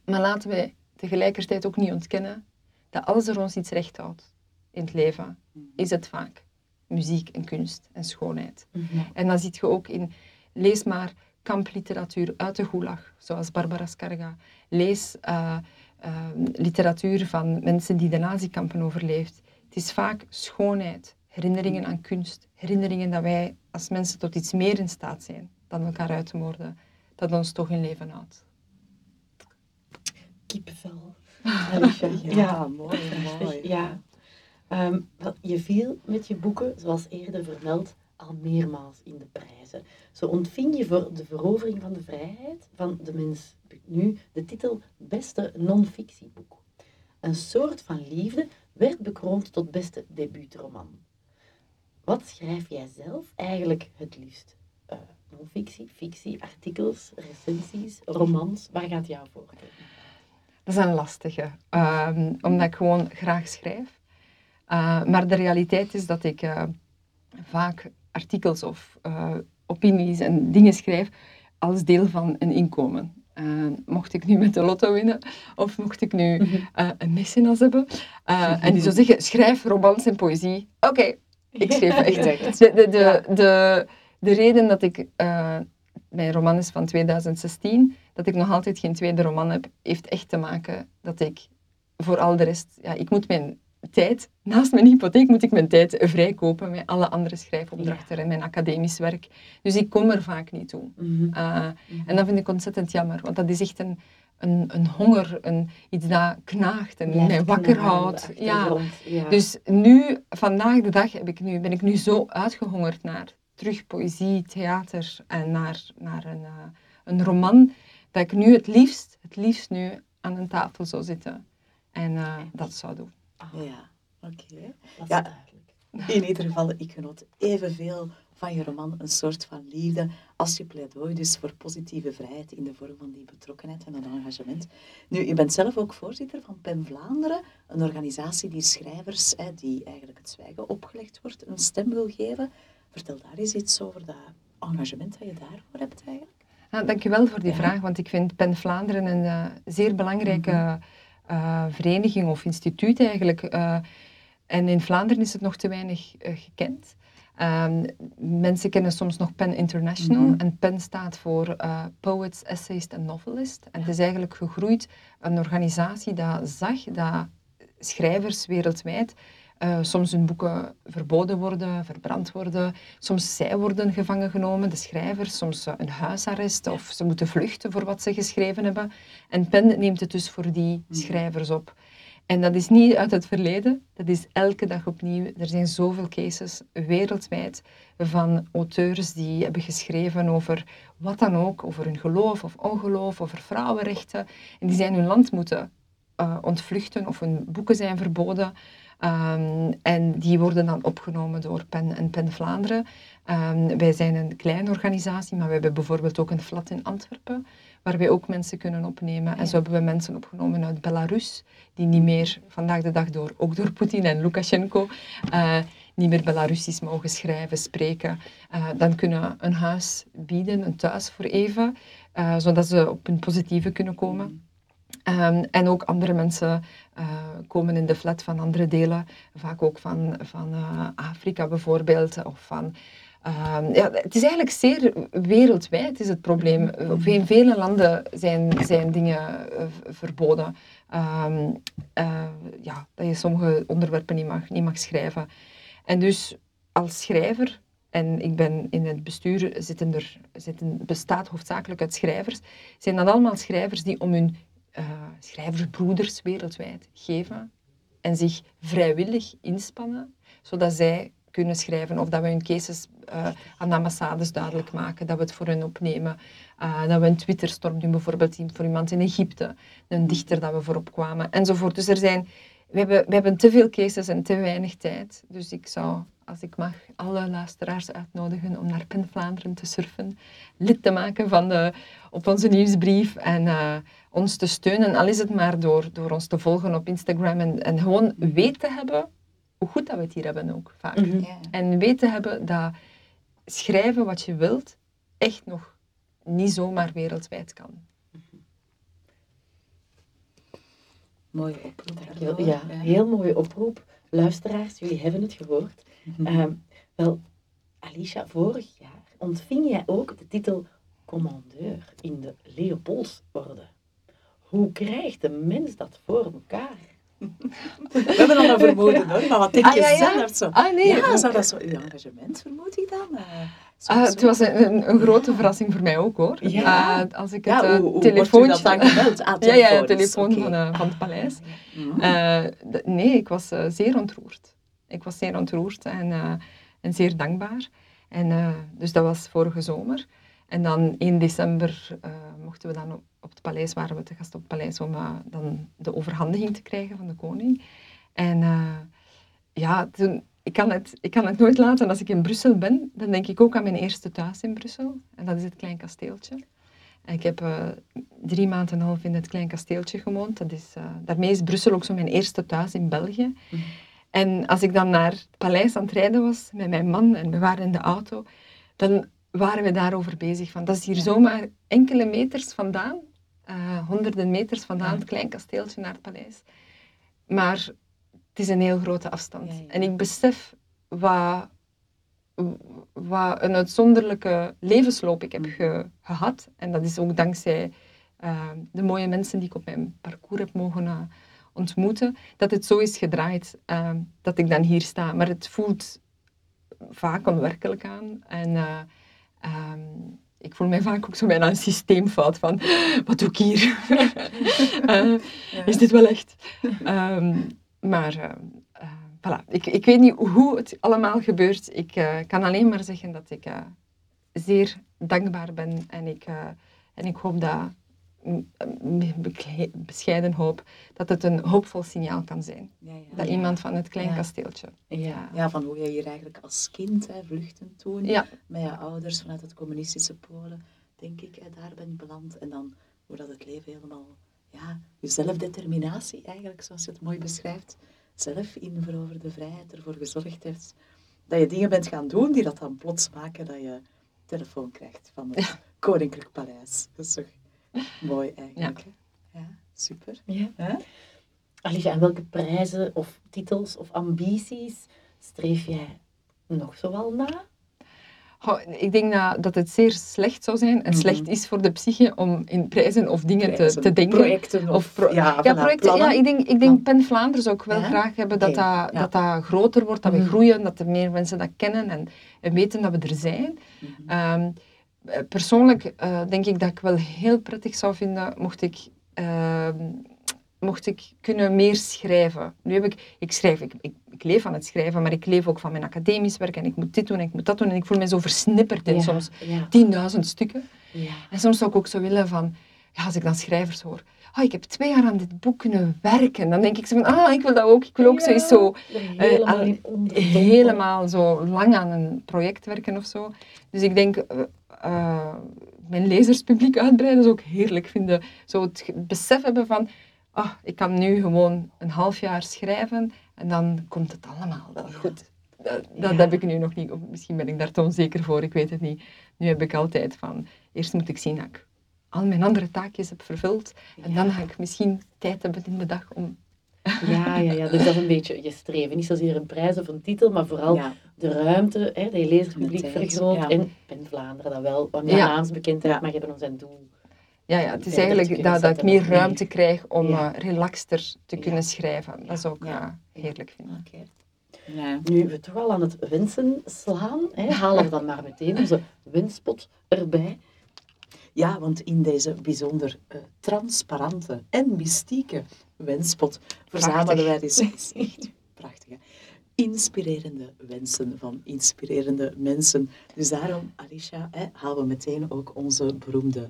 Maar laten wij tegelijkertijd ook niet ontkennen dat alles er ons iets recht houdt in het leven, is het vaak muziek en kunst en schoonheid. Mhm. En dan zie je ook in, lees maar kampliteratuur uit de gulag, zoals Barbara Skarga. Lees uh, uh, literatuur van mensen die de nazikampen overleefd. Het is vaak schoonheid, herinneringen aan kunst, herinneringen dat wij als mensen tot iets meer in staat zijn dan elkaar uit te moorden, dat ons toch in leven houdt. Alicia, ja, mooi, mooi. Ja. Ehm, je viel met je boeken, zoals eerder vermeld, al meermaals in de prijzen. Zo ontving je voor de verovering van de vrijheid van de mens nu de titel Beste non-fictieboek. Een soort van liefde werd bekroond tot beste debuutroman. Wat schrijf jij zelf eigenlijk het liefst? Uh, non-fictie, fictie, artikels, recensies, romans? Waar gaat jouw voorkeur? Dat is een lastige, um, omdat ik gewoon graag schrijf. Uh, maar de realiteit is dat ik uh, vaak artikels of uh, opinies en dingen schrijf als deel van een inkomen. mocht ik nu met de lotto winnen, of mocht ik nu mhm. een mecenas hebben, en die zou zeggen, schrijf romans en poëzie. Oké, ik schrijf *laughs* echt. De, de, de, de, de reden dat ik mijn roman is van 2016, dat ik nog altijd geen tweede roman heb, heeft echt te maken dat ik voor al de rest, ja, ik moet mijn tijd, naast mijn hypotheek moet ik mijn tijd vrijkopen met alle andere schrijfopdrachten en mijn academisch werk. Dus ik kom er vaak niet toe. Mhm. Uh, Mhm. En dat vind ik ontzettend jammer, want dat is echt een, een, een honger, een, iets dat knaagt en Blijft mij wakker houdt. Ja. ja. Dus nu, vandaag de dag, heb ik nu, ben ik nu zo uitgehongerd naar terug poëzie, theater en naar, naar een, eh, een roman, dat ik nu het liefst, het liefst nu aan een tafel zou zitten en eh, dat zou doen. Ah, Ja, oké. dat is Ja. duidelijk. In ieder geval, ik genoot evenveel van je roman Een soort van liefde als je pleidooi dus voor positieve vrijheid in de vorm van die betrokkenheid en dat engagement. Nu, je bent zelf ook voorzitter van PEN Vlaanderen, een organisatie die schrijvers, hè, die eigenlijk het zwijgen opgelegd wordt, een stem wil geven. Vertel daar eens iets over dat engagement dat je daarvoor hebt eigenlijk. Ja, dankjewel voor die Ja. vraag, want ik vind PEN Vlaanderen een eh, zeer belangrijke Mhm. eh, vereniging of instituut eigenlijk. eh, en in Vlaanderen is het nog te weinig gekend. Ehm, mensen kennen soms nog PEN International. Mhm. En PEN staat voor Poets, Essayist en Novelist. En het is eigenlijk gegroeid een organisatie dat zag dat schrijvers wereldwijd eh, soms hun boeken verboden worden, verbrand worden. Soms zij worden gevangen genomen, de schrijvers, soms eh, een huisarrest of ze moeten vluchten voor wat ze geschreven hebben. En PEN neemt het dus voor die schrijvers op. En dat is niet uit het verleden, dat is elke dag opnieuw. Er zijn zoveel cases wereldwijd van auteurs die hebben geschreven over wat dan ook, over hun geloof of ongeloof, over vrouwenrechten. En die zijn hun land moeten eh, ontvluchten of hun boeken zijn verboden. Ehm, en die worden dan opgenomen door PEN en PEN Vlaanderen. Ehm, wij zijn een kleine organisatie, maar we hebben bijvoorbeeld ook een flat in Antwerpen, waar wij ook mensen kunnen opnemen. En zo hebben we mensen opgenomen uit Belarus, die niet meer vandaag de dag door, ook door Poetin en Lukashenko, eh, niet meer Belarusisch mogen schrijven, spreken. Eh, dan kunnen we een huis bieden, een thuis voor even, eh, zodat ze op een positieve kunnen komen. Ehm, en ook andere mensen eh, komen in de flat van andere delen, vaak ook van, van eh, Afrika bijvoorbeeld. Of van, ehm, ja, het is eigenlijk zeer wereldwijd is het probleem. In vele landen zijn, zijn dingen eh, verboden. Ehm, eh, ja, dat je sommige onderwerpen niet mag, niet mag schrijven. En dus als schrijver, en ik ben in het bestuur, zitten er, zitten, bestaat hoofdzakelijk uit schrijvers, zijn dat allemaal schrijvers die om hun eh, schrijversbroeders wereldwijd geven en zich vrijwillig inspannen, zodat zij kunnen schrijven of dat we hun cases eh, aan de ambassades duidelijk maken, dat we het voor hen opnemen, eh, dat we een Twitterstorm doen, bijvoorbeeld voor iemand in Egypte, een dichter dat we voorop kwamen, enzovoort. Dus er zijn, we hebben, we hebben te veel cases en te weinig tijd, dus ik zou, als ik mag, alle luisteraars uitnodigen om naar PEN Vlaanderen te surfen, lid te maken van de, op onze nieuwsbrief en ons te steunen, al is het maar door, door ons te volgen op Instagram en, en gewoon weet te hebben hoe goed dat we het hier hebben ook vaak. Mhm. Ja. En weet te hebben dat schrijven wat je wilt echt nog niet zomaar wereldwijd kan. Mooie oproep. Dankjewel. Ja, heel mooie oproep. Luisteraars, jullie hebben het gehoord. Mhm. Ehm, wel, Alicia, vorig jaar ontving jij ook de titel commandeur in de Leopoldsorde. Hoe krijgt een mens dat voor elkaar? We hebben al een vermoeden hoor, maar wat denk Ah, je ja, ja. zelf zo? Ah nee, Ja, zou dat zo uw engagement, vermoed ik dan? Eh, zo- Ah, zo- het was een, een, een grote verrassing voor mij ook hoor. Ja. Ah, als ik het Ja, eh, hoe, hoe wordt u telefoontje... dat dan gemeld? Ah, *laughs* ja, ja, het telefoon van, eh, van het paleis. Eh, nee, ik was eh, zeer ontroerd. Ik was zeer ontroerd en, eh, en zeer dankbaar. En, eh, dus dat was vorige zomer. En dan 1 december eh, mochten we dan op, op het paleis, waren we te gast op het paleis om eh, dan de overhandiging te krijgen van de koning. En eh, ja, toen, ik, kan het, ik kan het nooit laten. Als ik in Brussel ben, dan denk ik ook aan mijn eerste thuis in Brussel. En dat is het Klein Kasteeltje. En ik heb drie maanden en een half in het Klein Kasteeltje gewoond. Dat is, daarmee is Brussel ook zo mijn eerste thuis in België. Mhm. En als ik dan naar het paleis aan het rijden was met mijn man en we waren in de auto, dan waren we daarover bezig. Van, dat is hier zomaar enkele meters vandaan, eh, honderden meters vandaan, het klein kasteeltje naar het paleis. Maar het is een heel grote afstand. Ja. En ik besef wat, wat een uitzonderlijke levensloop ik heb ge- gehad. En dat is ook dankzij eh, de mooie mensen die ik op mijn parcours heb mogen eh, ontmoeten, dat het zo is gedraaid dat ik dan hier sta. Maar het voelt vaak onwerkelijk aan. En eh, ehm, ik voel mij vaak ook zo bijna een systeemfout van, *gasps* wat doe ik hier? *laughs* uh, is dit wel echt? Ehm, maar uh, voilà, ik, ik weet niet hoe het allemaal gebeurt. Ik kan alleen maar zeggen dat ik zeer dankbaar ben en ik, en ik hoop dat bescheiden hoop, dat het een hoopvol signaal kan zijn. Ja, ja. Dat iemand van het klein kasteeltje. Ja. ja, van hoe je hier eigenlijk als kind hè, vluchten toen, met je ouders vanuit het communistische Polen, denk ik, hè, daar ben je beland. En dan hoe dat het leven helemaal, ja, je zelfdeterminatie eigenlijk, zoals je het mooi beschrijft, zelf in veroverde vrijheid ervoor gezorgd heeft dat je dingen bent gaan doen die dat dan plots maken dat je telefoon krijgt van het Koninklijk Paleis. Dat is toch *laughs* Mooi eigenlijk. Ja, ja super. Ja. Alicia, en welke prijzen of titels of ambities streef jij nog zoal na? ik denk dat, dat het zeer slecht zou zijn en mhm. slecht is voor de psyche om in prijzen of dingen te, te denken. Projecten of, ja, ja, projecten. Ja, ik denk, ik denk Pen Vlaanderen zou ook wel graag hebben dat, dat, dat dat groter wordt, dat we mhm. groeien, dat er meer mensen dat kennen en, en weten dat we er zijn. Mhm. Ehm, eh, persoonlijk uh, denk ik dat ik wel heel prettig zou vinden mocht ik, uh, mocht ik kunnen meer schrijven. Nu heb ik, ik schrijf, ik, ik, ik, leef van het schrijven, maar ik leef ook van mijn academisch werk en ik moet dit doen en ik moet dat doen en ik voel me zo versnipperd in soms tienduizend stukken. Ja. En soms zou ik ook zo willen van, ja, als ik dan schrijvers hoor, oh, ik heb twee jaar aan dit boek kunnen werken. Dan denk ik zo van, ah, ik wil dat ook. Ik wil ook zoiets zo... Helemaal, uh, helemaal zo lang aan een project werken of zo. Dus ik denk, uh, mijn lezerspubliek uitbreiden, zou ook heerlijk vinden. Zo het besef hebben van, ah, ik kan nu gewoon een half jaar schrijven en dan komt het allemaal wel goed. Dat, dat heb ik nu nog niet, of misschien ben ik daar te onzeker voor, ik weet het niet. Nu heb ik altijd van, eerst moet ik zien dat ik al mijn andere taakjes heb vervuld en dan ga ik misschien tijd hebben in de dag om ja, ja, ja, *laughs* dus dat is een beetje je streven. Niet zozeer een prijs of een titel, maar vooral de ruimte, hè, dat je lezerspubliek vergroot. Ja. En in Vlaanderen dat wel, wat meer ja. naamsbekendheid mag hebben om zijn doel. Ja, ja het is eigenlijk dat, dat ik meer ruimte krijg om uh, relaxter te kunnen schrijven. Dat is ook uh, heerlijk vinden. Okay. Ja. Nu we toch al aan het wensen slaan, hè, halen we dan maar meteen onze wenspot erbij. Ja, want in deze bijzonder uh, transparante en mystieke wenspot verzamelen wij dus echt prachtige, inspirerende wensen van inspirerende mensen. Dus daarom, Alicia, hè, halen we meteen ook onze beroemde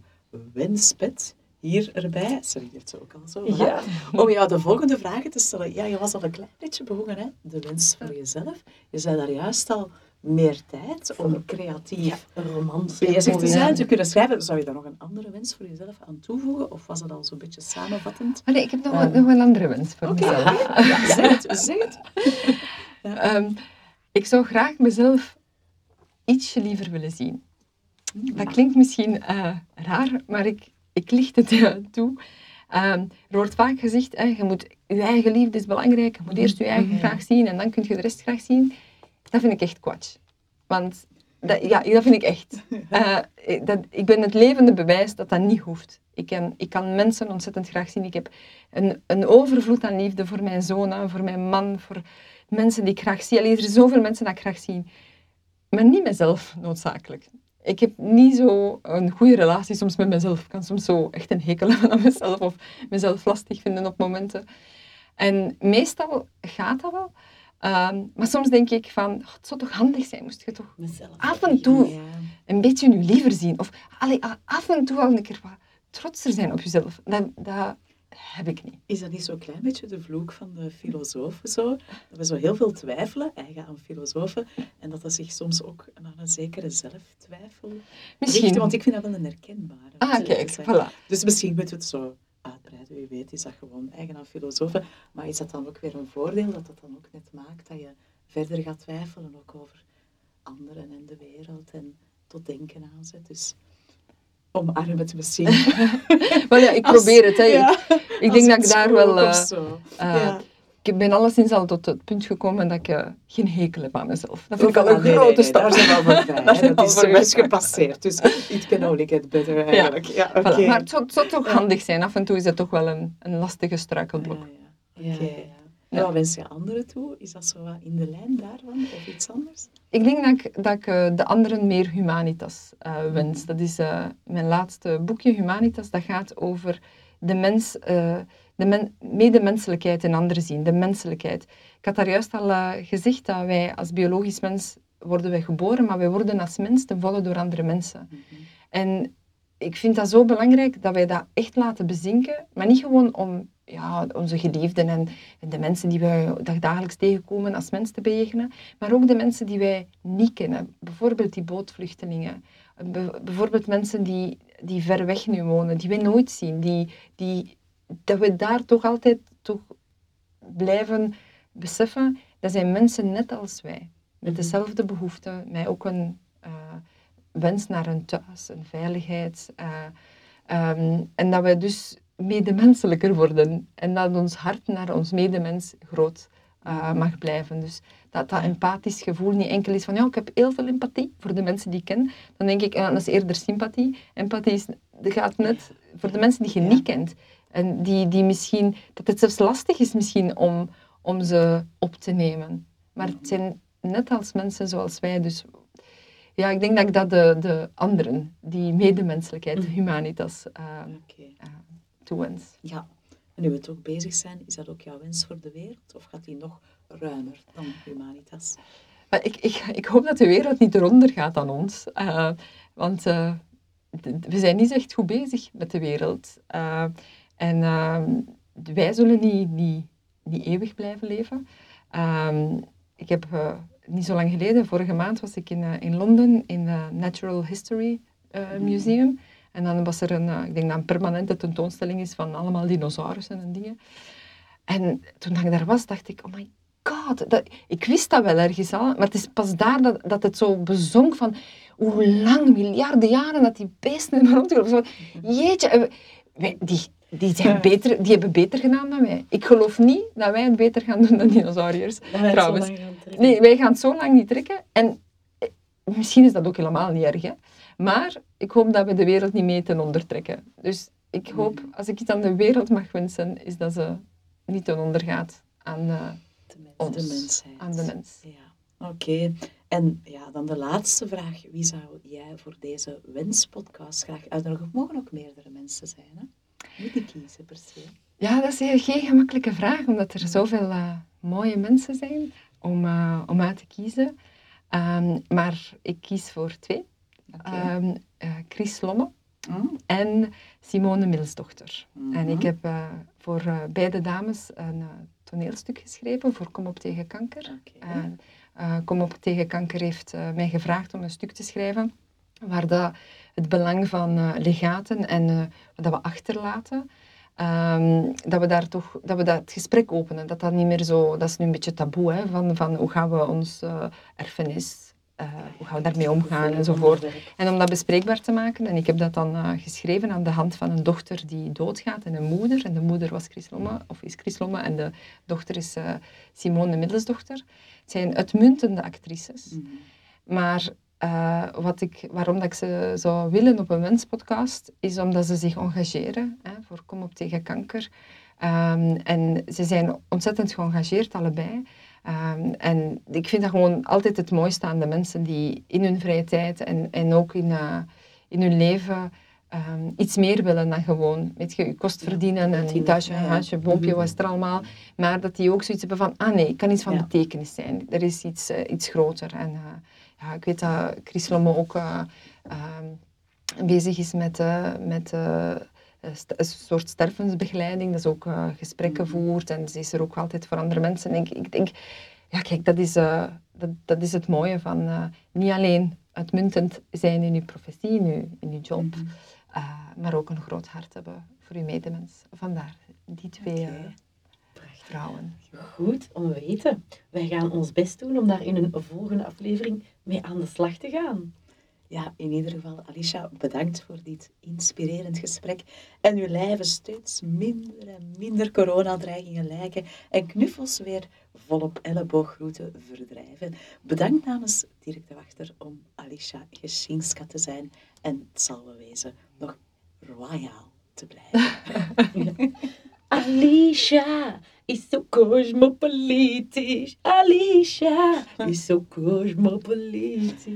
wenspet hier erbij. Sorry, heeft ze ook al zo. Ja. Om jou de volgende vragen te stellen. Ja, je was al een klein beetje begonnen, hè? de wens voor jezelf. Je zei daar juist al meer tijd om creatief ja, romans bezig te zijn, te kunnen schrijven. Zou je daar nog een andere wens voor jezelf aan toevoegen? Of was het al zo'n beetje samenvattend? Nee, ik heb nog, um, nog een andere wens voor mezelf. *laughs* Ja, zeg het, zeg het. *laughs* Um, ik zou graag mezelf ietsje liever willen zien. Hmm. Dat klinkt misschien uh, raar, maar ik, ik licht het uh, toe. Um, er wordt vaak gezegd, uh, je moet je eigen liefde is belangrijk, je moet eerst je eigen hmm. graag zien en dan kun je de rest graag zien. Dat vind ik echt kwats. Want dat, ja, dat vind ik echt. Uh, *laughs* dat, ik ben het levende bewijs dat dat niet hoeft. Ik kan, ik kan mensen ontzettend graag zien. Ik heb een, een overvloed aan liefde voor mijn zoon, voor mijn man, voor mensen die ik graag zie. Allee, er zijn zoveel mensen dat ik graag zie. Maar niet mezelf noodzakelijk. Ik heb niet zo een goede relatie soms met mezelf. Ik kan soms zo echt een hekel *laughs* hebben aan mezelf of mezelf lastig vinden op momenten. En meestal gaat dat wel. Um, maar soms denk ik van, oh, het zou toch handig zijn, moest je toch Mezelf af en toe een beetje nu liever zien. Of allee, af en toe al een keer wat trotser zijn op jezelf. Dat, dat heb ik niet. Is dat niet zo'n klein beetje de vloek van de filosofen zo? Dat we zo heel veel twijfelen, eigen aan filosofen, en dat dat zich soms ook aan een zekere zelftwijfel Misschien. Richt, want ik vind dat wel een herkenbare. Ah, kijk, voilà. Dus misschien moeten we het zo uitbreiden. Wie weet is dat gewoon eigen aan filosofen. Maar is dat dan ook weer een voordeel dat dat dan ook net maakt dat je verder gaat twijfelen ook over anderen en de wereld en tot denken aanzet. Dus omarm het misschien. *laughs* maar ja, ik probeer het. Hè. ik, ik denk dat ik daar wel... Uh, ik ben alleszins al tot het punt gekomen dat ik uh, geen hekel heb aan mezelf. Dat vind ik al een grote stap. Daar zijn we al voorbij. *laughs* dat, dat is zoiets gepasseerd. Dus it can only get better eigenlijk. Ja. Ja, okay. Maar het zou, het zou, toch handig zijn. Af en toe is het toch wel een, een lastige struikelblok. Oké. En wat wens je anderen toe? Is dat zo wat in de lijn daarvan of iets anders? Ik denk dat ik, dat ik uh, de anderen meer humanitas uh, wens. Dat is uh, mijn laatste boekje, Humanitas. Dat gaat over de mens, de men, medemenselijkheid in anderen zien, de menselijkheid. Ik had daar juist al gezegd dat wij als biologisch mens worden wij geboren, maar wij worden als mens ten volle door andere mensen. En ik vind dat zo belangrijk dat wij dat echt laten bezinken, maar niet gewoon om ja, onze geliefden en, de mensen die wij dagelijks tegenkomen als mensen te bejegenen, maar ook de mensen die wij niet kennen. Bijvoorbeeld die bootvluchtelingen, bijvoorbeeld mensen die, die ver weg nu wonen, die wij nooit zien, die, die, dat we daar toch altijd toch blijven beseffen, dat zijn mensen net als wij, met mhm. dezelfde behoeften, met ook een uh, wens naar een thuis, een veiligheid. Uh, um, en dat we dus medemenselijker worden en dat ons hart naar ons medemens groot uh, mag blijven. Dus dat dat empathisch gevoel niet enkel is van ja, ik heb heel veel empathie voor de mensen die ik ken. Dan denk ik, uh, dat is eerder sympathie. Empathie is, gaat net voor de mensen die je niet kent. En die, die misschien, dat het zelfs lastig is misschien om, om ze op te nemen. Maar het zijn net als mensen zoals wij. Dus ja, ik denk dat ik dat de, de anderen, die medemenselijkheid, de humanitas, uh, okay toewens. Ja, en nu we toch bezig zijn, is dat ook jouw wens voor de wereld? Of gaat die nog ruimer dan Humanitas? Maar ik, ik, ik hoop dat de wereld niet eronder gaat dan ons. Uh, want we zijn niet echt goed bezig met de wereld. En wij zullen niet, eeuwig blijven leven. ik heb niet zo lang geleden, vorige maand was ik in, in Londen in het Natural History Museum. En dan was er een, eh, ik denk dat een permanente tentoonstelling is van allemaal dinosaurussen en dingen. En toen ik daar was, dacht ik, oh my god, dat, ik wist dat wel ergens al, maar het is pas daar dat, het zo bezonk van hoe lang, miljarden jaren dat die beesten hebben rondgelopen. Jeetje, wij, die, die, zijn beter, die hebben beter gedaan dan wij. Ik geloof niet dat wij het beter gaan doen dan dinosauriërs, trouwens. Nee, wij gaan het zo lang niet trekken. En eh, misschien is dat ook helemaal niet erg, hè. Maar ik hoop dat we de wereld niet mee ten onder trekken. Dus ik hoop, als ik iets aan de wereld mag wensen, is dat ze niet ten onder gaat aan uh, de, mens, ons, de mensheid. Aan de mens. Ja. Oké. En ja, dan de laatste vraag. Wie zou jij voor deze wenspodcast graag uitnodigen? Het mogen ook meerdere mensen zijn, hè? Moet ik kiezen per se? Ja, dat is geen gemakkelijke vraag, omdat er zoveel uh, mooie mensen zijn om, uh, om uit te kiezen. Um, maar ik kies voor twee. Okay. Um, uh, Chris Lomme mm. en Simone Milsdochter. En ik heb voor beide dames een toneelstuk geschreven voor Kom op tegen kanker. Okay. Kom op tegen kanker heeft mij gevraagd om een stuk te schrijven waar dat het belang van legaten en wat we achterlaten, Um, dat we daar toch, dat we dat het gesprek openen. Dat dat niet meer zo, dat is nu een beetje taboe, hè, van, van hoe gaan we ons uh, erfenis uh, hoe gaan we daarmee omgaan enzovoort. En om dat bespreekbaar te maken, en ik heb dat dan uh, geschreven aan de hand van een dochter die doodgaat en een moeder. En de moeder was Chris Lomme, of is Chris Lomme, en de dochter is Simone, de middelsdochter. Het zijn uitmuntende actrices. Mm -hmm. Maar wat ik, waarom dat ik ze zou willen op een wenspodcast, is omdat ze zich engageren hè, voor Kom op tegen kanker. Um, en ze zijn ontzettend geëngageerd, allebei. Um, en ik vind dat gewoon altijd het mooiste aan de mensen die in hun vrije tijd en, en ook in, uh, in hun leven um, iets meer willen dan gewoon weet je, je kost verdienen ja, en een thuisje, een huisje, boompje, mm-hmm. wat is er allemaal. Maar dat die ook zoiets hebben van, ah nee, het kan iets van ja. betekenis zijn. Er is iets, uh, iets groter. En ja, ik weet dat Chris Lomme ook um, bezig is met, met een soort stervensbegeleiding. Dat is ook uh, gesprekken mm-hmm. voert en ze is er ook altijd voor andere mensen. En ik, ik denk, ja kijk, dat is, uh, dat, dat is het mooie van uh, niet alleen uitmuntend zijn in je professie, in je, in je job, mm-hmm. maar ook een groot hart hebben voor je medemens. Vandaar die twee okay. Vrouwen. Goed om te weten. Wij gaan ons best doen om daar in een volgende aflevering mee aan de slag te gaan. Ja, in ieder geval, Alicia, bedankt voor dit inspirerend gesprek. En uw lijven steeds minder en minder coronadreigingen lijken en knuffels weer volop ellebooggroeten verdrijven. Bedankt namens Dirk de Wachter om Alicia Geschinska te zijn. En het zal wel wezen nog royaal te blijven. *laughs* *laughs* Alicia, is zo cosmopolitisch. Alicia is zo cosmopolitisch.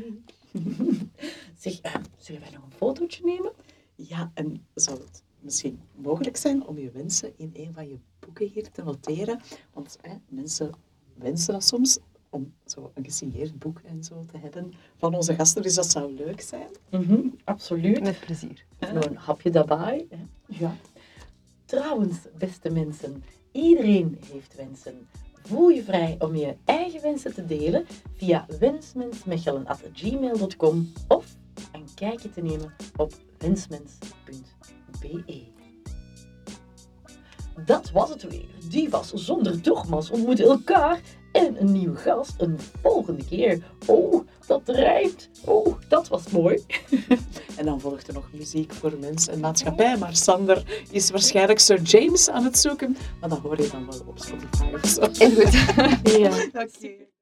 *laughs* zeg, uh, zullen wij nog een fotootje nemen? Ja, en zou het misschien mogelijk zijn om je wensen in een van je boeken hier te noteren? Want hè, mensen wensen dat soms om zo een gesigneerd boek en zo te hebben van onze gasten. Dus dat zou leuk zijn. Mm -hmm, absoluut. Met plezier. Nog een hapje daarbij. Hè? Ja. Trouwens, beste mensen, iedereen heeft wensen. Voel je vrij om je eigen wensen te delen via wensmensmechelen.gmail.com of een kijkje te nemen op wensmens.be. Dat was het weer. Divas zonder dogma's ontmoeten elkaar en een nieuwe gast een volgende keer. Oh, dat rijmt. Oh, dat was mooi. *laughs* en dan volgt er nog muziek voor mens en maatschappij. Maar Sander is waarschijnlijk Sir James aan het zoeken. Maar dat hoor je dan wel op Spotify of zo. Is goed. *laughs* ja. Oké.